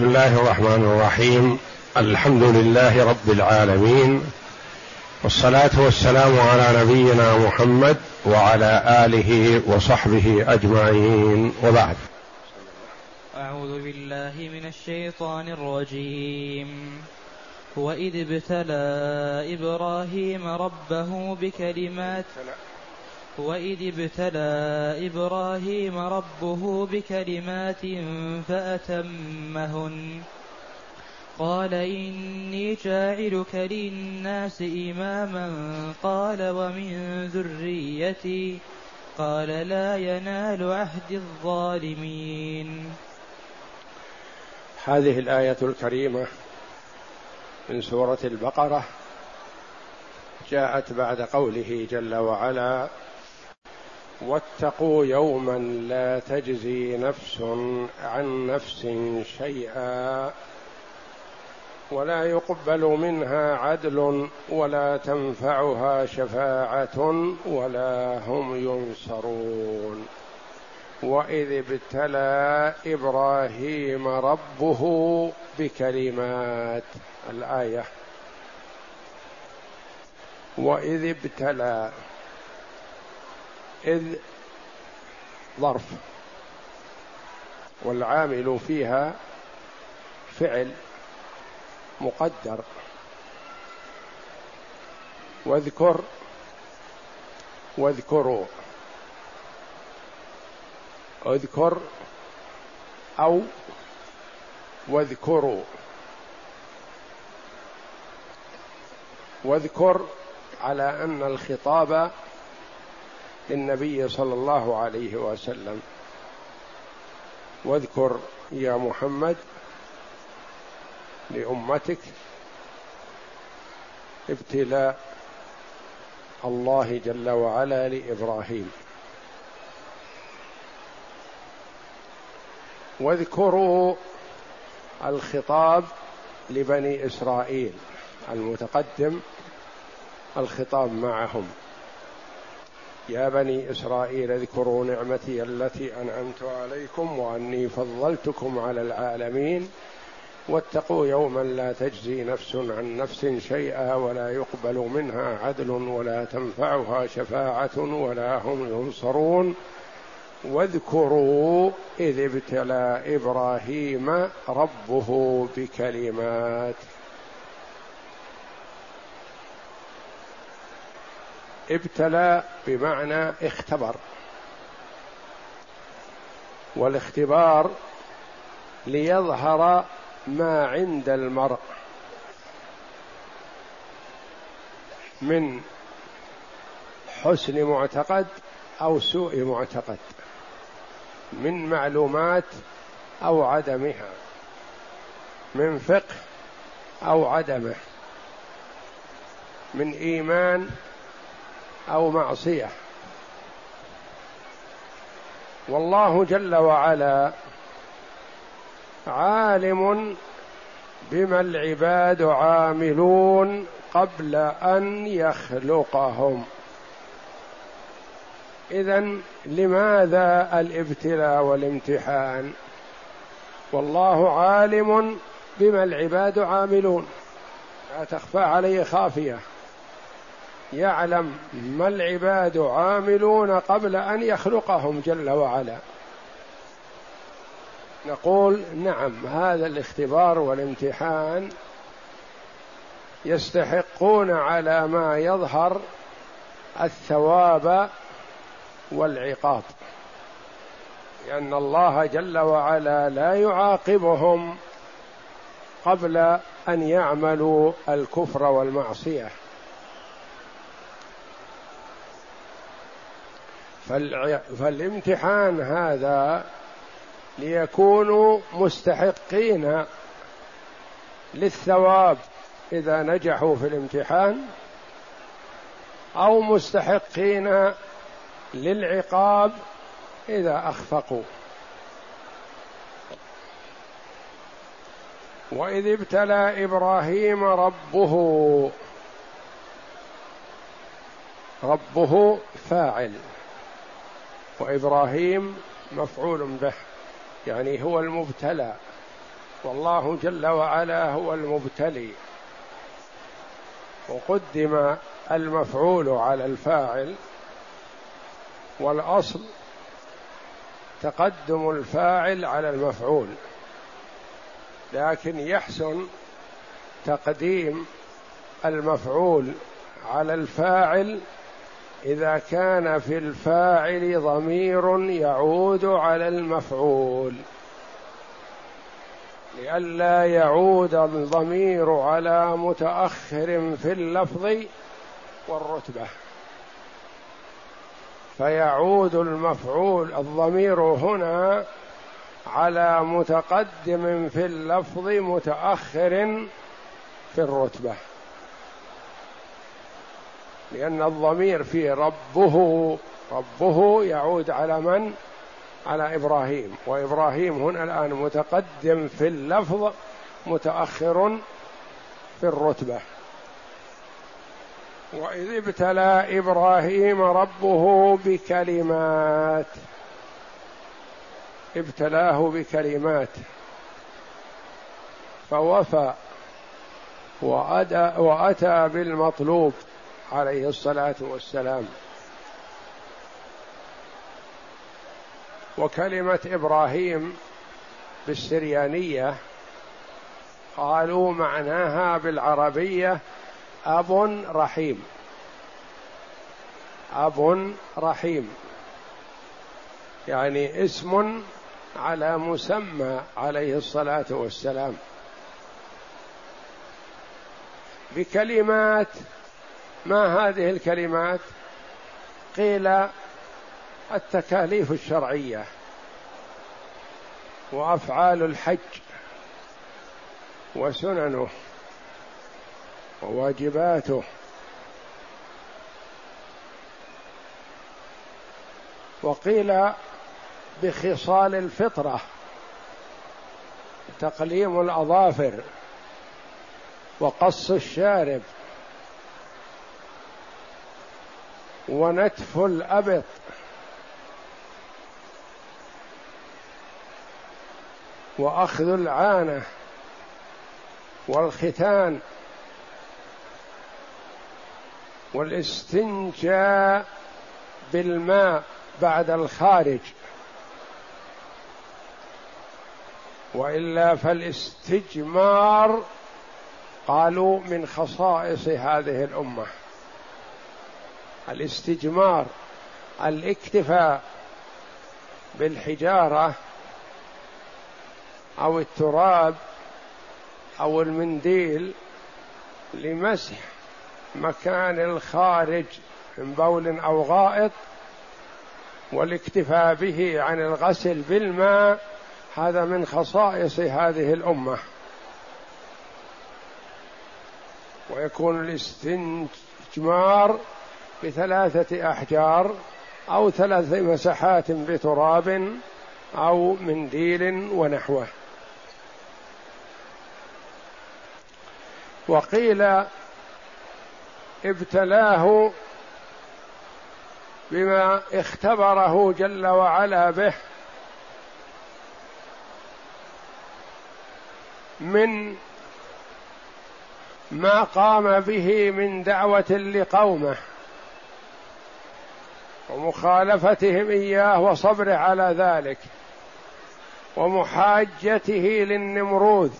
بسم الله الرحمن الرحيم. الحمد لله رب العالمين. والصلاة والسلام على نبينا محمد وعلى آله وصحبه أجمعين. وبعد. أعوذ بالله من الشيطان الرجيم. واذ ابتلى إبراهيم ربه بكلمات وإذ ابتلى إبراهيم ربه بكلمات فأتمهن قال إني جاعلك للناس إماما قال ومن ذريتي قال لا ينال عهد الظالمين هذه الآية الكريمة من سورة البقرة جاءت بعد قوله جل وعلا واتقوا يوما لا تجزي نفس عن نفس شيئا ولا يقبل منها عدل ولا تنفعها شفاعة ولا هم ينصرون. وإذ ابتلى إبراهيم ربه بكلمات الآية. وإذ ابتلى إذ ظرف. والعامل فيها فعل مقدر. واذكر واذكروا. اذكر أو واذكروا. واذكر على أن الخطاب للنبي صلى الله عليه وسلم. واذكر يا محمد لأمتك ابتلاء الله جل وعلا لإبراهيم. واذكروا الخطاب لبني إسرائيل المتقدم الخطاب معهم. يا بني إسرائيل اذكروا نعمتي التي أنعمت عليكم وأني فضلتكم على العالمين واتقوا يوما لا تجزي نفس عن نفس شيئا ولا يقبل منها عدل ولا تنفعها شفاعة ولا هم ينصرون واذكروا إذ ابتلى إبراهيم ربه بكلمات. ابتلى بمعنى اختبر. والاختبار ليظهر ما عند المرء من حسن معتقد أو سوء معتقد من معلومات أو عدمها من فقه أو عدمه من إيمان أو معصية. والله جل وعلا عالم بما العباد عاملون قبل أن يخلقهم. اذا لماذا الابتلاء والامتحان؟ والله عالم بما العباد عاملون. لا تخفى عليه خافية. يعلم ما العباد عاملون قبل أن يخلقهم جل وعلا. نقول نعم هذا الاختبار والامتحان يستحقون على ما يظهر الثواب والعقاب لأن الله جل وعلا لا يعاقبهم قبل أن يعملوا الكفر والمعصية. فالامتحان هذا ليكونوا مستحقين للثواب إذا نجحوا في الامتحان أو مستحقين للعقاب إذا أخفقوا. وإذ ابتلى إبراهيم ربه ربه فاعل. وإبراهيم مفعول به يعني هو المبتلى. والله جل وعلا هو المبتلي. وقدم المفعول على الفاعل والأصل تقدم الفاعل على المفعول. لكن يحسن تقديم المفعول على الفاعل إذا كان في الفاعل ضمير يعود على المفعول. لئلا يعود الضمير على متأخر في اللفظ والرتبة. فيعود المفعول الضمير هنا على متقدم في اللفظ متأخر في الرتبة. لأن الضمير في ربه ربه يعود على من؟ على إبراهيم. وإبراهيم هنا الآن متقدم في اللفظ متأخر في الرتبة. وإذ ابتلى إبراهيم ربه بكلمات. ابتلاه بكلمات. فوفى وأتى بالمطلوب. عليه الصلاة والسلام. وكلمة إبراهيم بالسريانية قالوا معناها بالعربية أب رحيم. أب رحيم. يعني اسم على مسمى عليه الصلاة والسلام. بكلمات ما هذه الكلمات؟ قيل التكاليف الشرعية وأفعال الحج وسننه وواجباته. وقيل بخصال الفطرة تقليم الأظافر وقص الشارب. ونتف الأبط وأخذ العانة والختان والاستنجاء بالماء بعد الخارج. وإلا فالاستجمار قالوا من خصائص هذه الأمة. الاستجمار الاكتفاء بالحجارة أو التراب أو المنديل لمسح مكان الخارج من بول أو غائط والاكتفاء به عن الغسل بالماء. هذا من خصائص هذه الأمة. ويكون الاستجمار بثلاثة أحجار أو ثلاث مسحات بتراب أو منديل ونحوه. وقيل ابتلاه بما اختبره جل وعلا به من ما قام به من دعوة لقومه. ومخالفتهم إياه وصبره على ذلك ومحاجته للنمروذ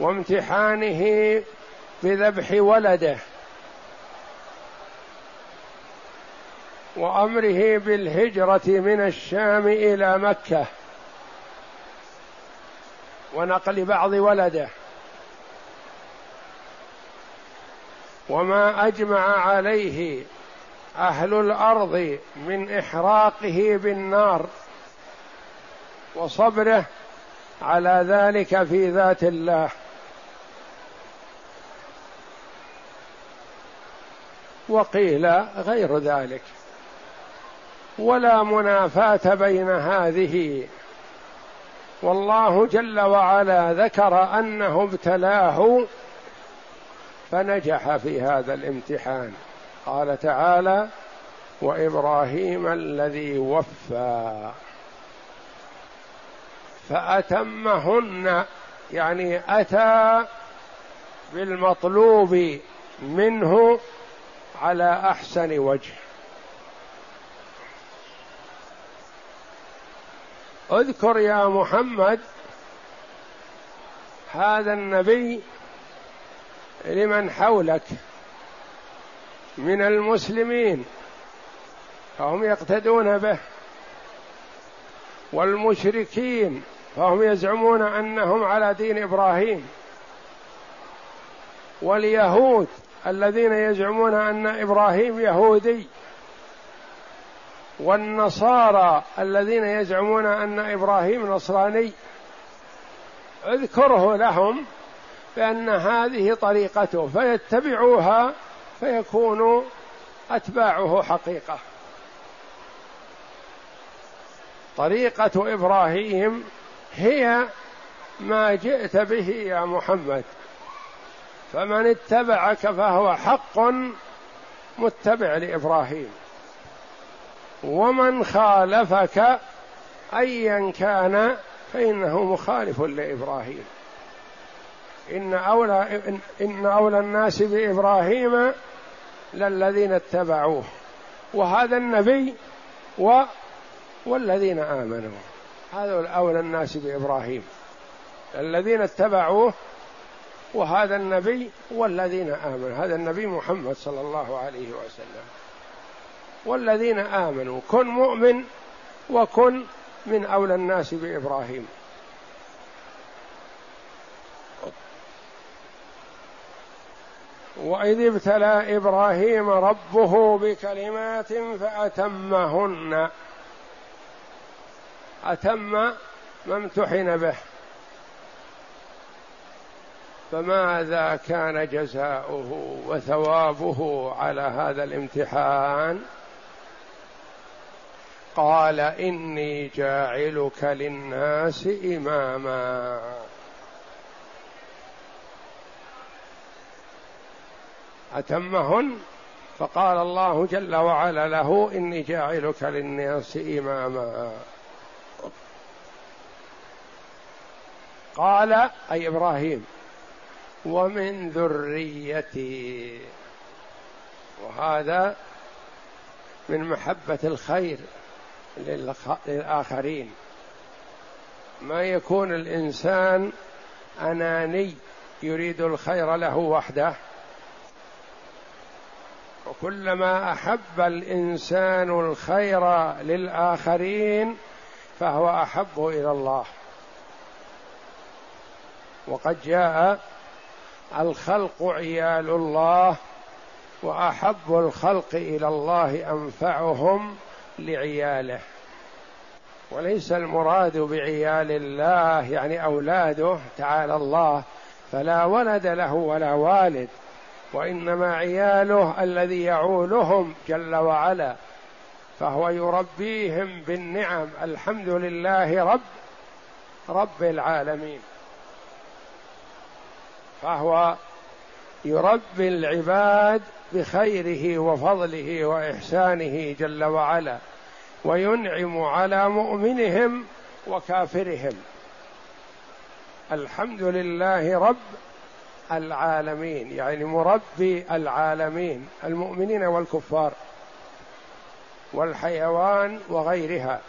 وامتحانه بذبح ولده وأمره بالهجرة من الشام إلى مكة ونقل بعض ولده. وما أجمع عليه أهل الأرض من إحراقه بالنار وصبره على ذلك في ذات الله. وقيل غير ذلك. ولا منافاة بين هذه. والله جل وعلا ذكر أنه ابتلاه فنجح في هذا الامتحان. قال تعالى وإبراهيم الذي وفى فأتمهن يعني أتى بالمطلوب منه على أحسن وجه. اذكر يا محمد هذا النبي لمن حولك من المسلمين فهم يقتدون به والمشركين فهم يزعمون أنهم على دين إبراهيم واليهود الذين يزعمون أن إبراهيم يهودي والنصارى الذين يزعمون أن إبراهيم نصراني اذكره لهم بان هذه طريقته فيتبعوها فيكونوا أتباعه حقيقة. طريقة إبراهيم هي ما جئت به يا محمد فمن اتبعك فهو حق متبع لإبراهيم. ومن خالفك ايا كان فإنه مخالف لإبراهيم. إن أولى إن أولى الناس بإبراهيم للذين اتبعوه وهذا النبي و والذين آمنوا هذا أولى الناس بإبراهيم الذين اتبعوه وهذا النبي والذين آمنوا هذا النبي محمد صلى الله عليه وسلم والذين آمنوا كن مؤمن وكن من أولى الناس بإبراهيم. وإذ ابتلى إبراهيم ربه بكلمات فأتمهن. أتم ما امتحن به. فماذا كان جزاؤه وثوابه على هذا الامتحان؟ قال إني جاعلك للناس إماما. أتمهن؟ فقال الله جل وعلا له إني جاعلك للناس إماما. قال أي إبراهيم ومن ذريتي. وهذا من محبة الخير للآخرين. ما يكون الإنسان أناني يريد الخير له وحده وكلما أحب الإنسان الخير للآخرين فهو أحب إلى الله. وقد جاء الخلق عيال الله وأحب الخلق إلى الله أنفعهم لعياله. وليس المراد بعيال الله يعني أولاده تعالى الله فلا ولد له ولا والد. وإنما عياله الذي يعولهم جل وعلا فهو يربيهم بالنعم الحمد لله رب رب العالمين. فهو يربي العباد بخيره وفضله وإحسانه جل وعلا وينعم على مؤمنهم وكافرهم. الحمد لله رب العالمين يعني مربي العالمين المؤمنين والكفار والحيوان وغيرها.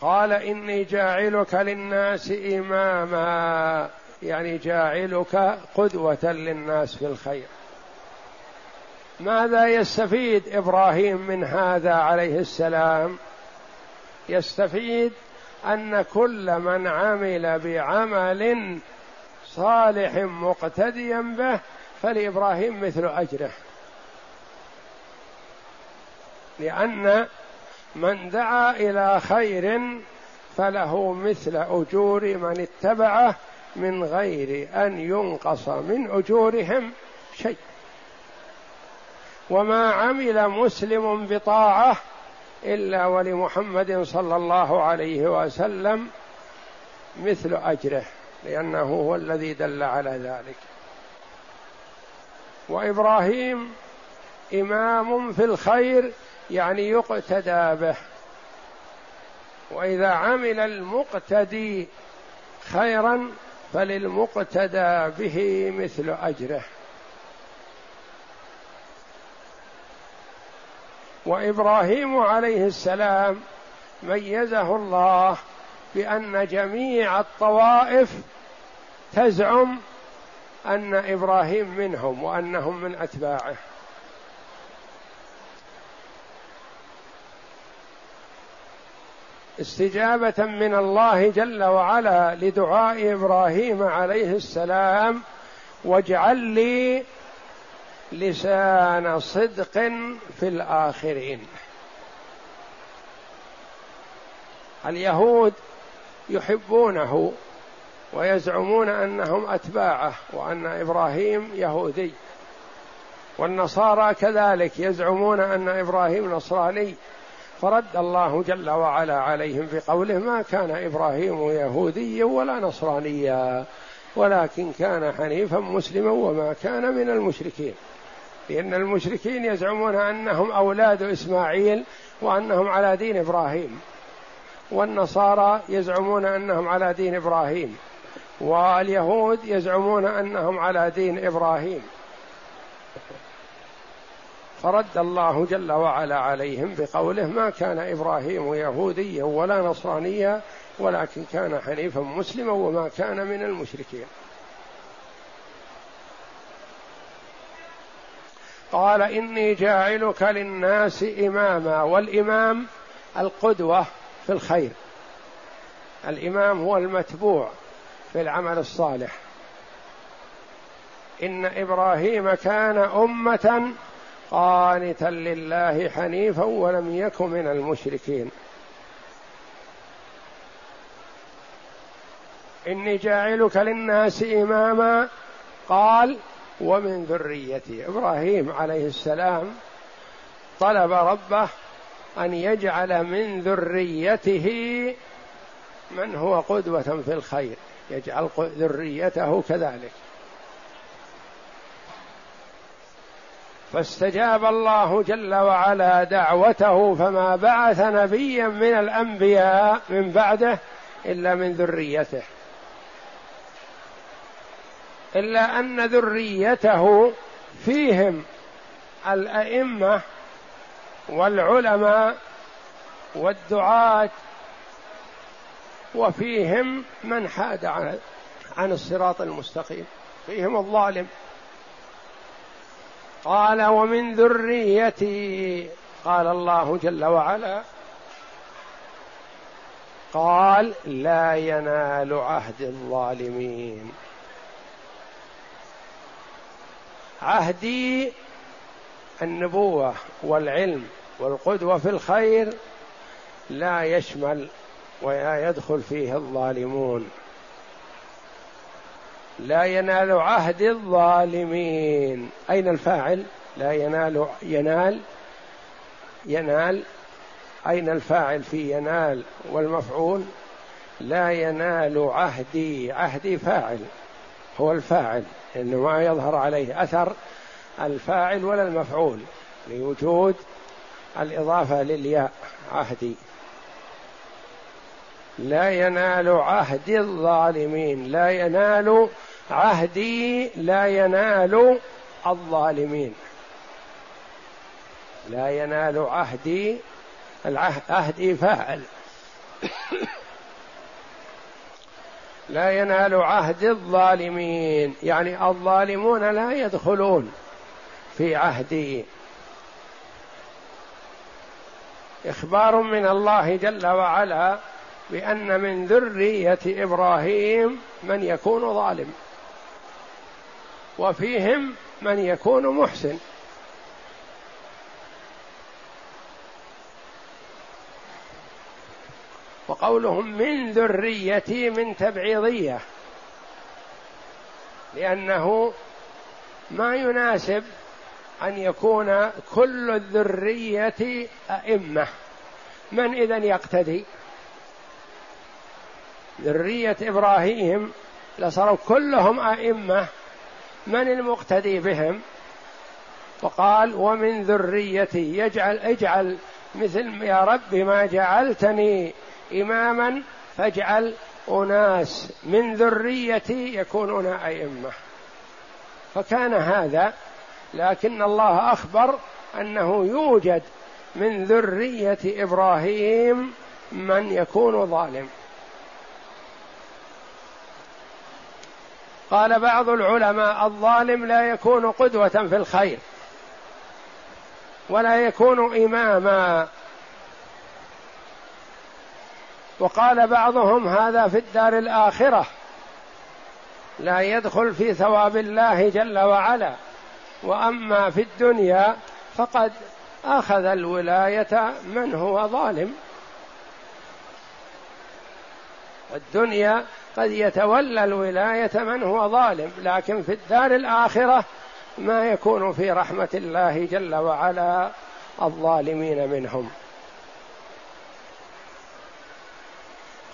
قال إني جاعلك للناس إماما يعني جاعلك قدوة للناس في الخير. ماذا يستفيد إبراهيم من هذا عليه السلام؟ يستفيد أن كل من عمل بعمل صالح مقتديا به فلإبراهيم مثل أجره. لأن من دعا إلى خير فله مثل أجور من اتبعه من غير أن ينقص من أجورهم شيء. وما عمل مسلم بطاعة إلا ولمحمد صلى الله عليه وسلم مثل أجره لأنه هو الذي دل على ذلك. وإبراهيم إمام في الخير يعني يقتدى به. وإذا عمل المقتدي خيرا فللمقتدى به مثل أجره. وإبراهيم عليه السلام ميزه الله بأن جميع الطوائف تزعم أن إبراهيم منهم وأنهم من أتباعه. استجابة من الله جل وعلا لدعاء إبراهيم عليه السلام واجعل لي لسان صدق في الآخرين. اليهود يحبونه ويزعمون أنهم أتباعه وأن إبراهيم يهودي. والنصارى كذلك يزعمون أن إبراهيم نصراني. فرد الله جل وعلا عليهم بقوله ما كان إبراهيم يهوديا ولا نصرانيا ولكن كان حنيفا مسلما وما كان من المشركين. لأن المشركين يزعمون أنهم أولاد إسماعيل وأنهم على دين إبراهيم. والنصارى يزعمون أنهم على دين إبراهيم. واليهود يزعمون أنهم على دين إبراهيم. فرد الله جل وعلا عليهم بقوله ما كان إبراهيم يهوديا ولا نصرانيا ولكن كان حنيفا مسلما وما كان من المشركين. قال إني جاعلك للناس إماما والإمام القدوة في الخير. الإمام هو المتبوع في العمل الصالح. إن إبراهيم كان أمة قانتا لله حنيفا ولم يكن من المشركين. إني جاعلك للناس إماما قال ومن ذريتي إبراهيم عليه السلام طلب ربه أن يجعل من ذريته من هو قدوة في الخير يجعل ذريته كذلك. فاستجاب الله جل وعلا دعوته فما بعث نبيا من الأنبياء من بعده إلا من ذريته. إلا أن ذريته فيهم الأئمة والعلماء والدعاة وفيهم من حاد عن عن الصراط المستقيم فيهم الظالم. قال ومن ذريتي قال الله جل وعلا. قال لا ينال عهد الظالمين. عهدي النبوة والعلم والقدوة في الخير لا يشمل ولا يدخل فيه الظالمون. لا ينال عهد الظالمين. أين الفاعل؟ لا ينال ينال ينال. أين الفاعل في ينال والمفعول؟ لا ينال عهدي عهدي فاعل. هو الفاعل لأنه ما يظهر عليه أثر الفاعل ولا المفعول لوجود الإضافة للياء عهدي. لا ينال عهد الظالمين لا ينال عهدي لا ينال الظالمين. لا ينال عهدي العهد فاعل. لا ينال عهد الظالمين. يعني الظالمون لا يدخلون في عهدي إخبار من الله جل وعلا بأن من ذرية إبراهيم من يكون ظالم وفيهم من يكون محسن. وقولهم من ذريتي من تبعيضية لأنه ما يناسب أن يكون كل الذرية أئمة. من اذا يقتدي؟ ذرية إبراهيم لصاروا كلهم أئمة. من المقتدي بهم؟ وقال ومن ذريتي. يجعل اجعل مثل يا رب ما جعلتني إماما فاجعل أناس من ذريتي يكونون أئمة. فكان هذا لكن الله أخبر أنه يوجد من ذرية إبراهيم من يكون ظالم. قال بعض العلماء الظالم لا يكون قدوة في الخير ولا يكون إماما وقال بعضهم هذا في الدار الآخرة. لا يدخل في ثواب الله جل وعلا. وأما في الدنيا فقد أخذ الولاية من هو ظالم. الدنيا قد يتولى الولاية من هو ظالم لكن في الدار الآخرة ما يكون في رحمة الله جل وعلا الظالمين منهم.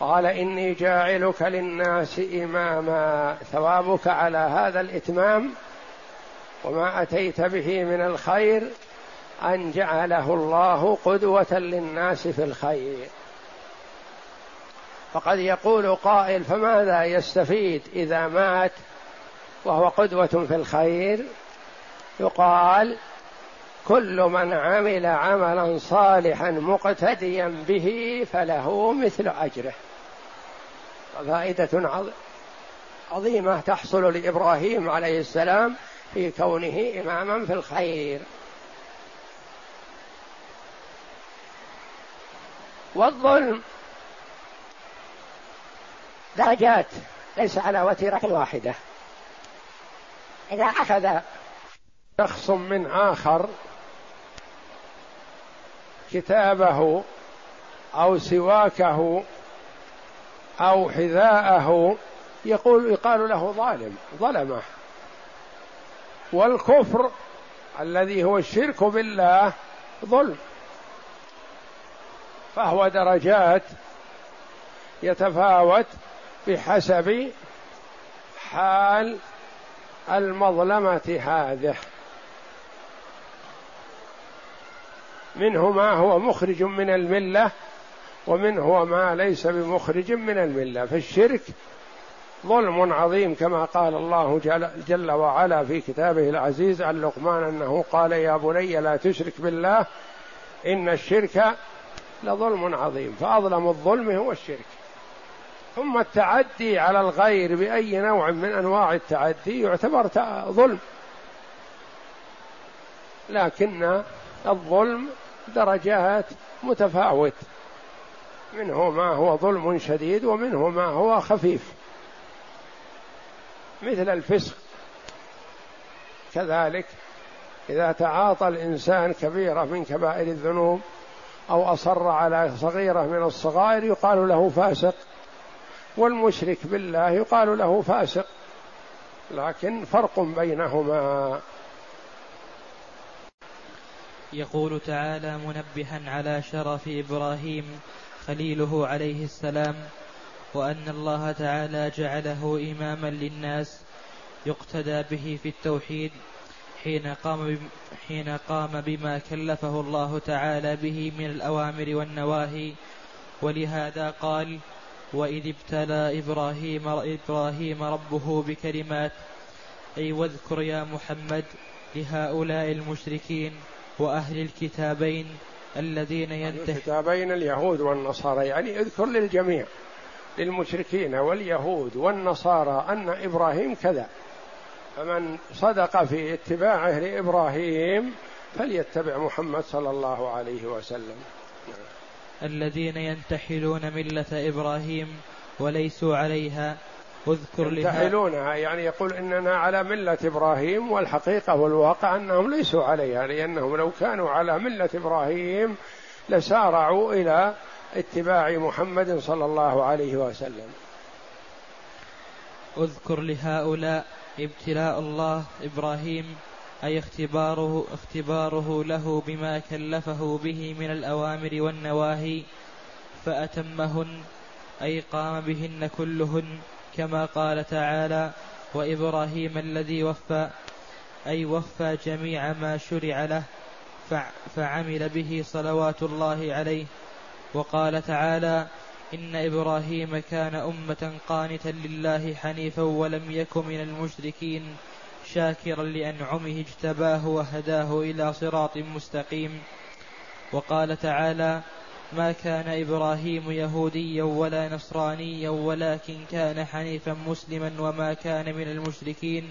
قال إني جاعلك للناس إماما. ثوابك على هذا الإتمام وما أتيت به من الخير أن جعله الله قدوة للناس في الخير. فقد يقول قائل فماذا يستفيد إذا مات وهو قدوة في الخير؟ يقال كل من عمل عملا صالحا مقتديا به فله مثل أجره. فائدة عظيمة تحصل لإبراهيم عليه السلام في كونه إماما في الخير. والظلم درجات ليس على وتيرة واحدة. إذا أخذ شخص من آخر كتابه أو سواكه أو حذاءه يقول يقال له ظالم ظلمه. والكفر الذي هو الشرك بالله ظلم. فهو درجات يتفاوت بحسب حال المظلمة هذه. منه ما هو مخرج من الملة ومنه ما ليس بمخرج من الملة فالشرك ظلم عظيم كما قال الله جل, جل وعلا في كتابه العزيز عن لقمان أنه قال يا بني لا تشرك بالله إن الشرك لظلم عظيم فأظلم الظلم هو الشرك. ثم التعدي على الغير بأي نوع من أنواع التعدي يعتبر ظلم. لكن الظلم درجات متفاوت. منه ما هو ظلم شديد ومنه ما هو خفيف. مثل الفسق. كذلك إذا تعاطى الإنسان كبيرة من كبائر الذنوب أو أصر على صغيرة من الصغائر يقال له فاسق. والمشرك بالله يقال له فاسق. لكن فرق بينهما. يقول تعالى منبها على شرف إبراهيم خليله عليه السلام وأن الله تعالى جعله إماما للناس يقتدى به في التوحيد حين قام حين قام بما كلفه الله تعالى به من الأوامر والنواهي. ولهذا قال وإذ ابتلى إبراهيم إبراهيم ربه بكلمات أي واذكر يا محمد لهؤلاء المشركين وأهل الكتابين الذين ينتهي الكتابين اليهود والنصارى. يعني اذكر للجميع للمشركين واليهود والنصارى أن إبراهيم كذا. فمن صدق في اتباعه لإبراهيم فليتبع محمد صلى الله عليه وسلم. الذين ينتحلون ملة إبراهيم وليسوا عليها اذكر ينتحلونها. يعني يقول إننا على ملة إبراهيم والحقيقة والواقع أنهم ليسوا عليها لأنهم لو كانوا على ملة إبراهيم لسارعوا إلى اتباع محمد صلى الله عليه وسلم. اذكر لهؤلاء ابتلاء الله إبراهيم أي اختباره اختباره له بما كلفه به من الأوامر والنواهي فأتمهن أي قام بهن كلهن كما قال تعالى وإبراهيم الذي وفى أي وفى جميع ما شرع له فعمل به صلوات الله عليه. وقال تعالى إن إبراهيم كان أمة قانتا لله حنيفا ولم يك من المشركين شاكرا لأنعمه اجتباه وهداه إلى صراط مستقيم. وقال تعالى ما كان إبراهيم يهوديا ولا نصرانيا ولكن كان حنيفا مسلما وما كان من المشركين.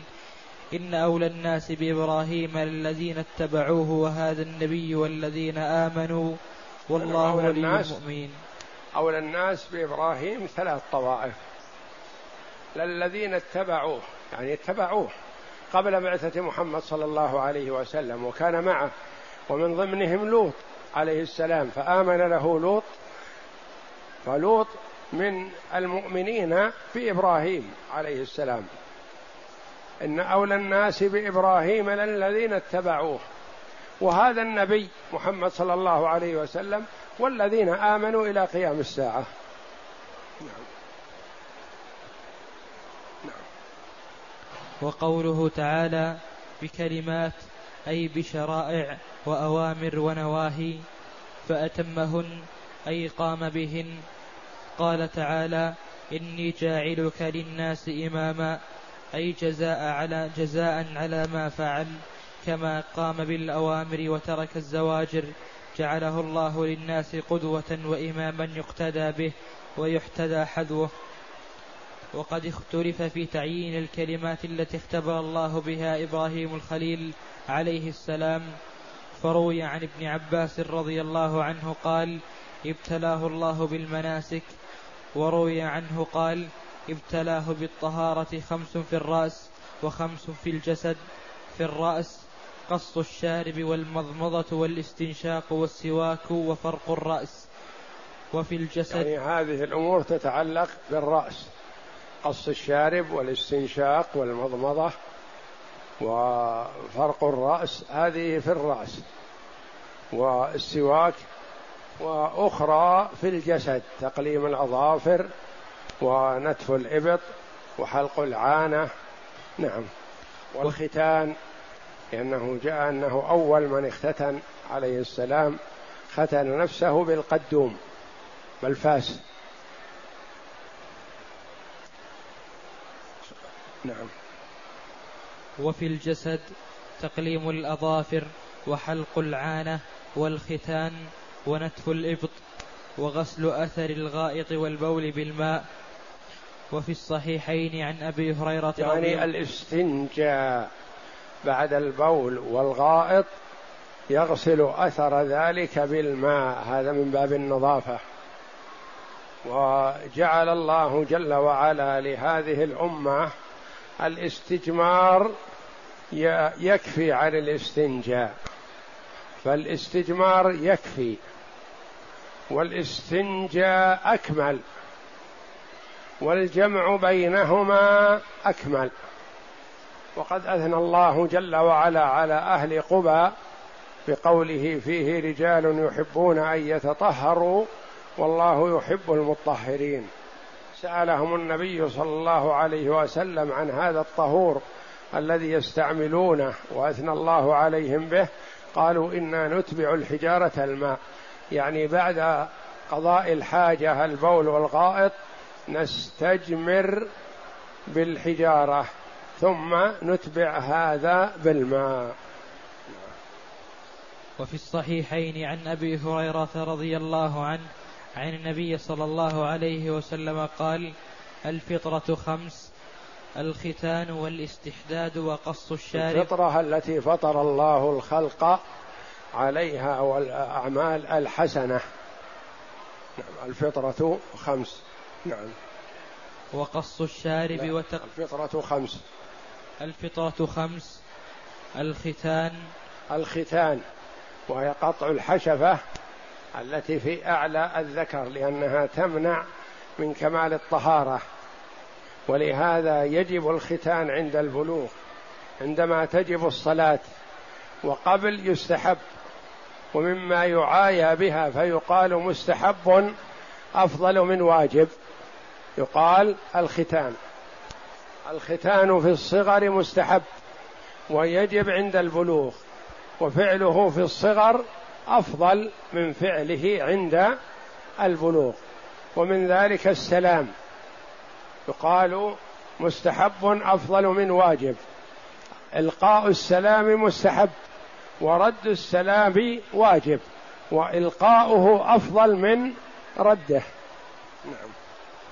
إن أولى الناس بإبراهيم الذين اتبعوه وهذا النبي والذين آمنوا والله ولي المؤمنين. أولى الناس بإبراهيم ثلاث طوائف. للذين اتبعوه يعني اتبعوه قبل بعثة محمد صلى الله عليه وسلم وكان معه ومن ضمنهم لوط. عليه السلام فآمن له لوط فلوط من المؤمنين بإبراهيم عليه السلام إن أولى الناس بإبراهيم للذين اتبعوه وهذا النبي محمد صلى الله عليه وسلم والذين آمنوا إلى قيام الساعة نعم. نعم. وقوله تعالى بكلمات أي بشرائع وأوامر ونواهي فأتمهن أي قام بهن. قال تعالى إني جاعلك للناس إماما أي جزاء على جزاء على ما فعل كما قام بالأوامر وترك الزواجر. جعله الله للناس قدوة وإماما يقتدى به ويحتدى حذوه. وقد اختلف في تعيين الكلمات التي اختبر الله بها إبراهيم الخليل عليه السلام. فروي عن ابن عباس رضي الله عنه قال ابتلاه الله بالمناسك. وروي عنه قال ابتلاه بالطهارة خمس في الرأس وخمس في الجسد. في الرأس قص الشارب والمضمضة والاستنشاق والسواك وفرق الرأس. وفي الجسد يعني هذه الأمور تتعلق بالرأس. قص الشارب والاستنشاق والمضمضة وفرق الرأس هذه في الرأس. والسواك وأخرى في الجسد تقليم الأظافر ونتف الإبط وحلق العانة. نعم. والختان لأنه جاء أنه أول من اختتن عليه السلام ختن نفسه بالقدوم بالفاس. نعم. وفي الجسد تقليم الأظافر وحلق العانة والختان ونتف الإبط وغسل أثر الغائط والبول بالماء. وفي الصحيحين عن أبي هريرة يعني الاستنجاء بعد البول والغائط يغسل أثر ذلك بالماء. هذا من باب النظافة. وجعل الله جل وعلا لهذه الأمة الاستجمار يكفي عن الاستنجاء. فالاستجمار يكفي والاستنجاء أكمل والجمع بينهما أكمل. وقد اثنى الله جل وعلا على أهل قبى بقوله فيه رجال يحبون أن يتطهروا والله يحب المطهرين. سألهم النبي صلى الله عليه وسلم عن هذا الطهور الذي يستعملونه وأثنى الله عليهم به قالوا إنا نتبع الحجارة الماء. يعني بعد قضاء الحاجة البول والغائط نستجمر بالحجارة ثم نتبع هذا بالماء. وفي الصحيحين عن أبي هريرة رضي الله عنه عن النبي صلى الله عليه وسلم قال الفطرة خمس الختان والاستحداد وقص الشارب. الفطرة التي فطر الله الخلق عليها والأعمال الحسنة. نعم الفطرة خمس. نعم. وقص الشارب وتق... الفطرة خمس. الفطرة خمس. الختان. الختان وهي قطع الحشفة التي في أعلى الذكر لأنها تمنع من كمال الطهارة. ولهذا يجب الختان عند البلوغ عندما تجب الصلاة وقبل يستحب ومما يعايى بها فيقال مستحب أفضل من واجب يقال الختان. الختان في الصغر مستحب ويجب عند البلوغ وفعله في الصغر أفضل من فعله عند البلوغ. ومن ذلك السلام. يقال مستحب أفضل من واجب. إلقاء السلام مستحب ورد السلام واجب وإلقاؤه أفضل من رده. نعم.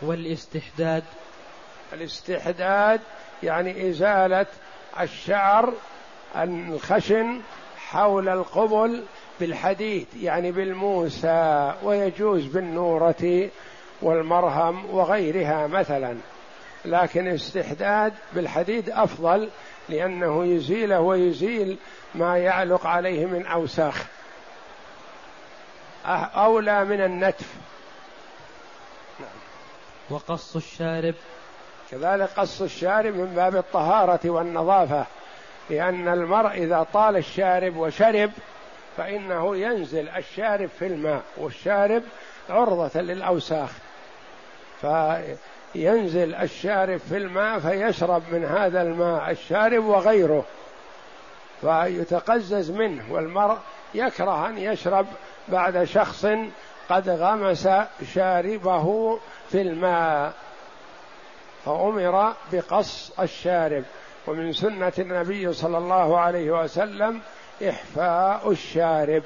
والاستحداد؟ الاستحداد يعني إزالة الشعر الخشن حول القبل بالحديد يعني بالموسى ويجوز بالنورة والمرهم وغيرها مثلا. لكن الاستحداد بالحديد أفضل لأنه يزيله ويزيل ما يعلق عليه من أوساخ. أه، أولى من النتف. نعم. وقص الشارب. كذلك قص الشارب من باب الطهارة والنظافة لأن المرء إذا طال الشارب وشرب فإنه ينزل الشارب في الماء والشارب عرضة للأوساخ. فينزل الشارب في الماء فيشرب من هذا الماء الشارب وغيره. فيتقزز منه والمرء يكره أن يشرب بعد شخص قد غمس شاربه في الماء. فأمر بقص الشارب. ومن سنة النبي صلى الله عليه وسلم إحفاء الشارب.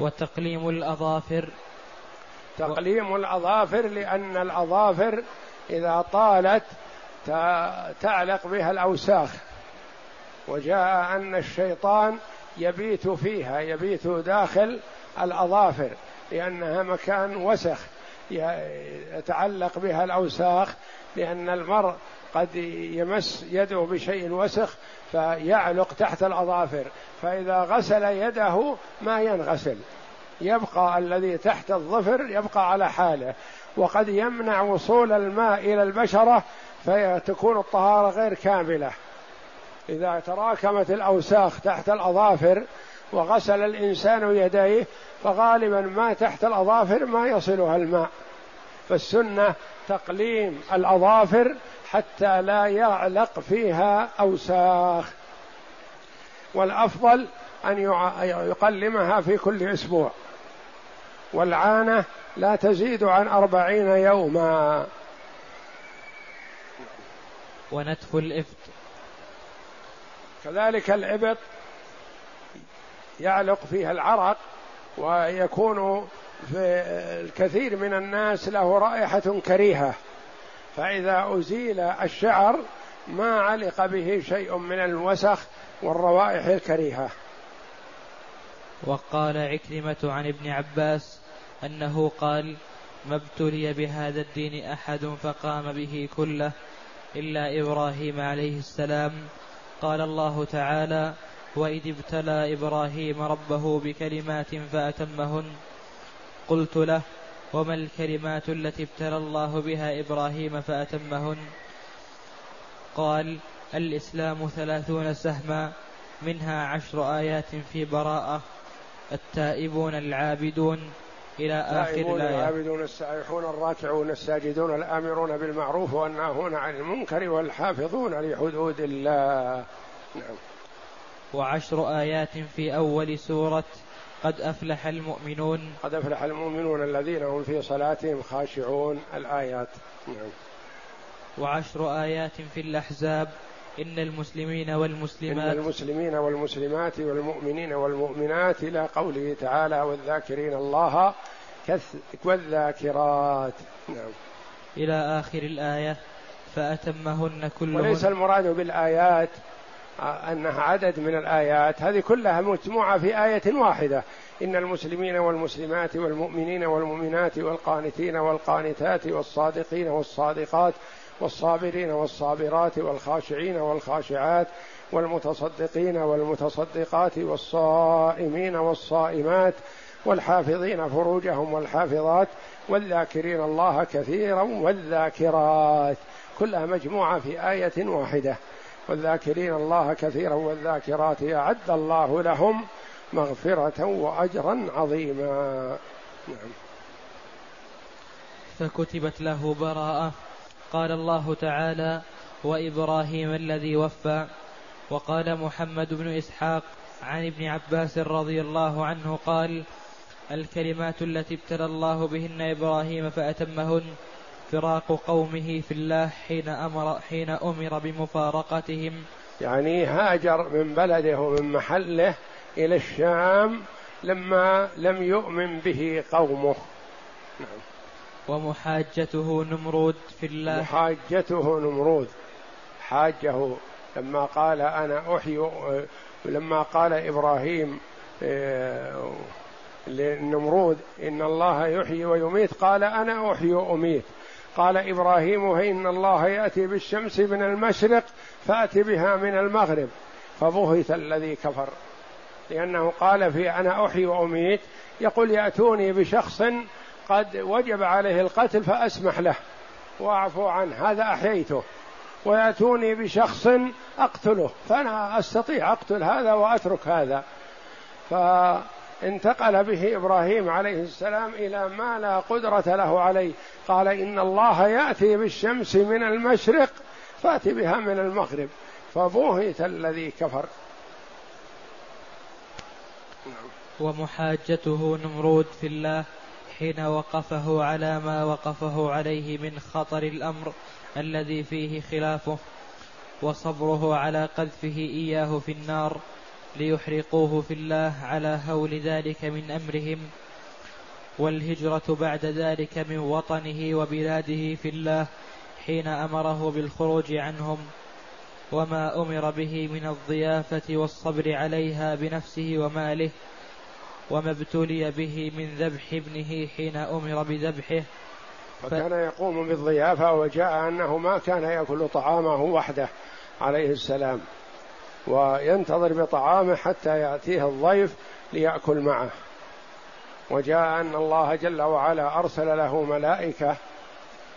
وتقليم الأظافر. تقليم الأظافر لأن الأظافر إذا طالت تعلق بها الأوساخ. وجاء أن الشيطان يبيت فيها يبيت داخل الأظافر لأنها مكان وسخ يتعلق بها الأوساخ لأن المرء قد يمس يده بشيء وسخ فيعلق تحت الأظافر. فإذا غسل يده ما ينغسل. يبقى الذي تحت الظفر يبقى على حاله. وقد يمنع وصول الماء إلى البشرة فتكون الطهارة غير كاملة. إذا تراكمت الأوساخ تحت الأظافر وغسل الإنسان يديه فغالبا ما تحت الأظافر ما يصلها الماء. فالسنة تقليم الأظافر حتى لا يعلق فيها أوساخ. والأفضل أن يقلمها في كل أسبوع. والعانة لا تزيد عن أربعين يوما. ونتف الإفت كذلك الإبط يعلق فيها العرق ويكون في الكثير من الناس له رائحة كريهة. فإذا أزيل الشعر ما علق به شيء من الوسخ والروائح الكريهة. وقال عكرمة عن ابن عباس أنه قال ما ابتلي بهذا الدين أحد فقام به كله إلا إبراهيم عليه السلام. قال الله تعالى وإذ ابتلى إبراهيم ربه بكلمات فأتمهن. قلت له وما الكلمات التي ابتلى الله بها إبراهيم فأتمهن؟ قال الإسلام ثلاثون سهما منها عشر آيات في براءة. التائبون العابدون إلى آخر الآية. العابدون السائحون الراكعون الساجدون الآمرون بالمعروف والناهون عن المنكر والحافظون لحدود الله. نعم. وعشر آيات في أول سورة قد أفلح المؤمنون. قد أفلح المؤمنون الذين هم في صلاتهم خاشعون الآيات. نعم. وعشر آيات في الأحزاب. إن المسلمين والمسلمات إن المسلمين والمسلمات والمؤمنين والمؤمنات إلى قوله تعالى والذاكرين الله والذاكرات. نعم. إلى آخر الآية فأتمهن كلهن. وليس المراد بالآيات أنها عدد من الآيات هذه كلها مجموعة في آية واحدة. إن المسلمين والمسلمات والمؤمنين والمؤمنات والقانتين والقانتات والصادقين والصادقات والصابرين والصابرات والخاشعين والخاشعات والمتصدقين والمتصدقات والصائمين والصائمات والحافظين فروجهم والحافظات والذاكرين الله كثيرا والذاكرات كلها مجموعة في آية واحدة. والذاكرين الله كثيرا والذاكرات أعد الله لهم مغفرة وأجرا عظيما. نعم. فكتبت له براءة قال الله تعالى وإبراهيم الذي وفى. وقال محمد بن إسحاق عن ابن عباس رضي الله عنه قال الكلمات التي ابتلى الله بهن إبراهيم فأتمهن فراق قومه في الله حين أمر حين أمر بمفارقتهم. يعني هاجر من بلده ومن محله إلى الشام لما لم يؤمن به قومه. نعم. ومحاجته نمرود في الله. محاجته نمرود. حاجة لما قال أنا أحيي لما قال إبراهيم آه، للنمرود إن الله يحيي ويميت قال أنا أحيي وأميت. قال إبراهيم فإن الله يأتي بالشمس من المشرق فأت بها من المغرب. فبهت الذي كفر. لأنه قال في أنا أحيي وأميت يقول يأتوني بشخص قد وجب عليه القتل فأسمح له. وأعفو عنه. هذا أحييته. ويأتوني بشخص أقتله. فأنا أستطيع أقتل هذا وأترك هذا. فانتقل به إبراهيم عليه السلام إلى ما لا قدرة له عليه. قال إن الله يأتي بالشمس من المشرق فأتي بها من المغرب. فبوهت الذي كفر. ومحاجته نمرود في الله. حين وقفه على ما وقفه عليه من خطر الأمر الذي فيه خلافه وصبره على قذفه إياه في النار ليحرقوه في الله على هول ذلك من أمرهم والهجرة بعد ذلك من وطنه وبلاده في الله حين أمره بالخروج عنهم وما أمر به من الضيافة والصبر عليها بنفسه وماله وما ابتلي به من ذبح ابنه حين أمر بذبحه. فكان يقوم بالضيافة وجاء أنه ما كان يأكل طعامه وحده عليه السلام وينتظر بطعامه حتى يأتيه الضيف ليأكل معه. وجاء أن الله جل وعلا أرسل له ملائكة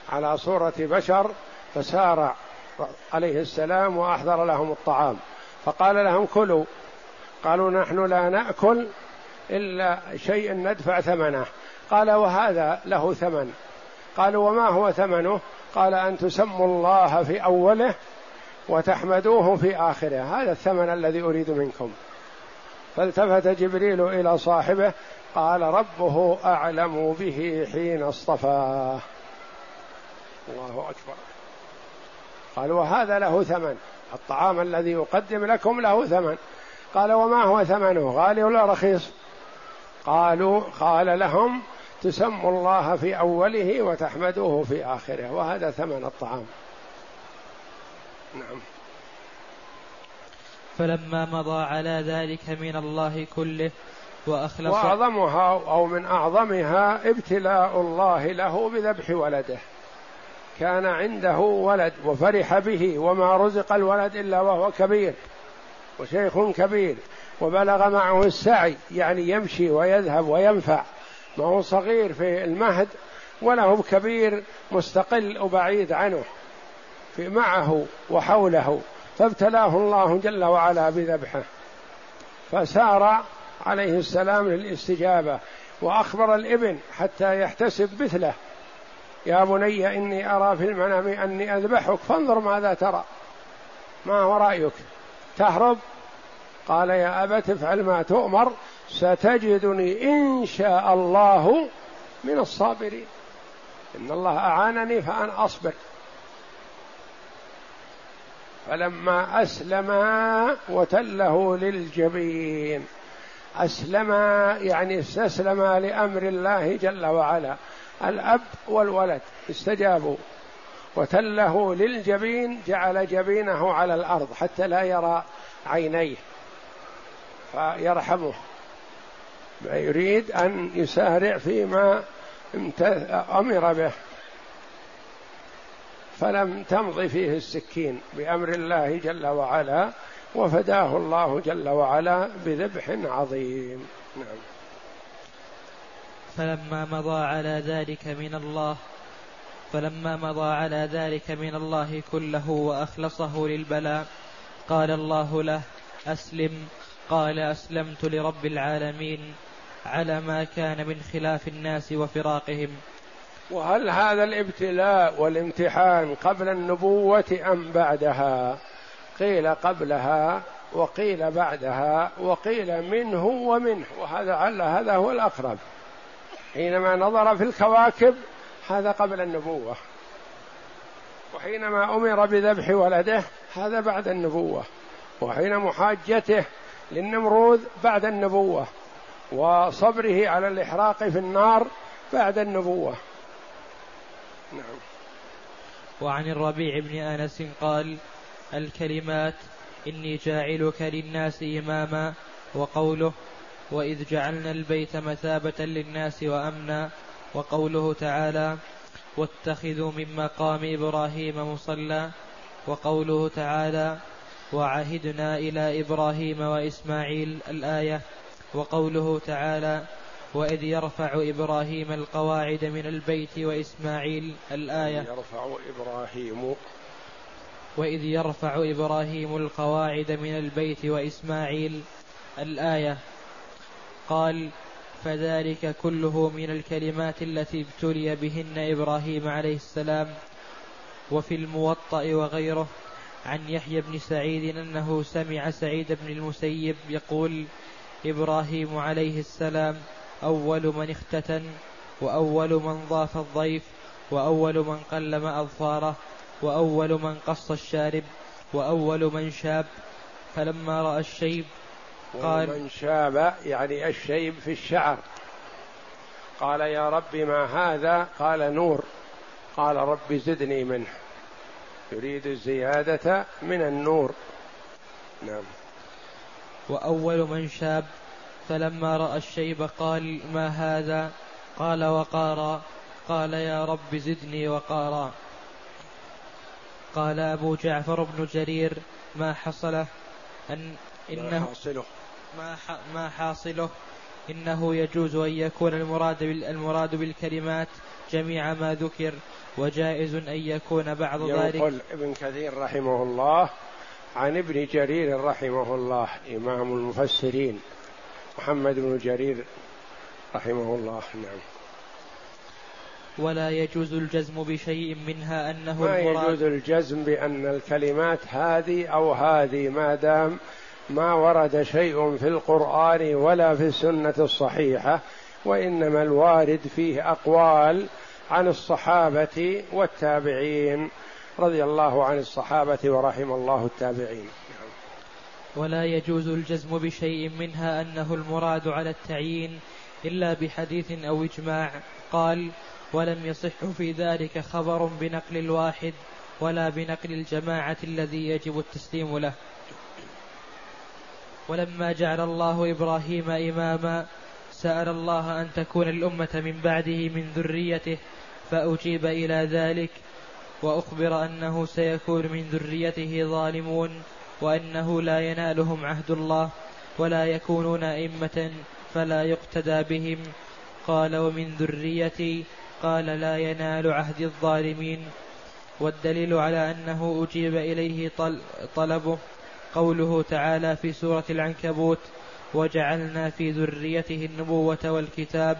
على صورة بشر فسارع عليه السلام وأحضر لهم الطعام. فقال لهم كلوا. قالوا نحن لا نأكل إلا شيء ندفع ثمنه. قال وهذا له ثمن. قالوا وما هو ثمنه؟ قال أن تسموا الله في أوله وتحمدوه في آخره. هذا الثمن الذي أريد منكم. فالتفت جبريل إلى صاحبه قال ربه أعلم به حين اصطفاه الله أكبر. قال وهذا له ثمن. الطعام الذي يقدم لكم له ثمن. قال وما هو ثمنه؟ غالي ولا رخيص؟ قالوا قال لهم تسموا الله في أوله وتحمدوه في آخره وهذا ثمن الطعام. نعم. فلما مضى على ذلك من الله كله وأخلص وأعظمها أو من أعظمها ابتلاء الله له بذبح ولده. كان عنده ولد وفرح به وما رزق الولد إلا وهو كبير وشيخ كبير. وبلغ معه السعي يعني يمشي ويذهب وينفع. ما هو صغير في المهد ولا هو كبير مستقل وبعيد عنه. في معه وحوله فابتلاه الله جل وعلا بذبحه. فسار عليه السلام للاستجابة وأخبر الإبن حتى يحتسب مثله. يا بني إني أرى في المنام أني أذبحك فانظر ماذا ترى. ما هو رأيك؟ تهرب؟ قال يا أبت افعل ما تؤمر ستجدني إن شاء الله من الصابرين. إن الله أعانني فأنا أصبر. فلما أسلما وتله للجبين. أسلما يعني استسلما لأمر الله جل وعلا. الأب والولد استجابوا. وتله للجبين جعل جبينه على الأرض حتى لا يرى عينيه. فيرحمه. يريد أن يسارع فيما أمر به. فلم تمض فيه السكين بأمر الله جل وعلا وفداه الله جل وعلا بذبح عظيم. نعم. فلما مضى على ذلك من الله فلما مضى على ذلك من الله كله وأخلصه للبلاء قال الله له أسلم قال أسلمت لرب العالمين على ما كان من خلاف الناس وفراقهم. وهل هذا الابتلاء والامتحان قبل النبوة أم بعدها؟ قيل قبلها وقيل بعدها وقيل منه ومنه. وهذا عل هذا هو الأقرب. حينما نظر في الكواكب هذا قبل النبوة. وحينما أمر بذبح ولده هذا بعد النبوة. وحين محاجته للنمرود بعد النبوة وصبره على الإحراق في النار بعد النبوة. نعم. وعن الربيع بن أنس قال الكلمات إني جاعلك للناس إماما وقوله وإذ جعلنا البيت مثابة للناس وأمنا وقوله تعالى واتخذوا من مقام إبراهيم مصلى وقوله تعالى وعهدنا إلى إبراهيم وإسماعيل الآية وقوله تعالى وإذ يرفع إبراهيم القواعد من البيت وإسماعيل الآية. يرفع إبراهيم وإذ يرفع إبراهيم القواعد من البيت وإسماعيل الآية. قال فذلك كله من الكلمات التي ابتلي بهن إبراهيم عليه السلام وفي الموطأ وغيره. عن يحيى بن سعيد أنه سمع سعيد بن المسيب يقول إبراهيم عليه السلام أول من اختتن وأول من ضاف الضيف وأول من قلم أظفاره وأول من قص الشارب وأول من شاب. فلما رأى الشيب قال من شاب يعني الشيب في الشعر. قال يا رب ما هذا؟ قال نور. قال رب زدني منه. يريد الزيادة من النور. نعم. وأول من شاب فلما رأى الشيب قال ما هذا؟ قال وقارا. قال يا رب زدني وقارا. قال أبو جعفر بن جرير ما حصله؟ أن إنه ما حاصله. ما, ما حاصله. إنه يجوز أن يكون المراد المراد بالكلمات جميع ما ذكر وجائز أن يكون بعض ذلك. يقول ابن كثير رحمه الله عن ابن جرير رحمه الله إمام المفسرين محمد بن جرير رحمه الله نعم. ولا يجوز الجزم بشيء منها أنه ما المراد. يجوز الجزم بأن الكلمات هذه أو هذه ما دام ما ورد شيء في القرآن ولا في السنة الصحيحة وإنما الوارد فيه أقوال عن الصحابة والتابعين. رضي الله عن الصحابة ورحم الله التابعين. ولا يجوز الجزم بشيء منها أنه المراد على التعيين إلا بحديث أو إجماع. قال ولم يصح في ذلك خبر بنقل الواحد ولا بنقل الجماعة الذي يجب التسليم له. ولما جعل الله إبراهيم إماما سأل الله أن تكون الأمة من بعده من ذريته فأجيب إلى ذلك وأخبر أنه سيكون من ذريته ظالمون وأنه لا ينالهم عهد الله ولا يكونون أئمة فلا يقتدى بهم. قال ومن ذريتي؟ قال لا ينال عهد الظالمين. والدليل على أنه أجيب إليه طلبه قوله تعالى في سورة العنكبوت وجعلنا في ذريته النبوة والكتاب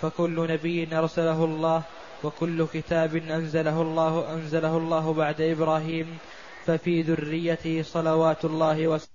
فكل نبي أرسله الله وكل كتاب أنزله الله أنزله الله بعد إبراهيم ففي ذريته صلوات الله وسلامه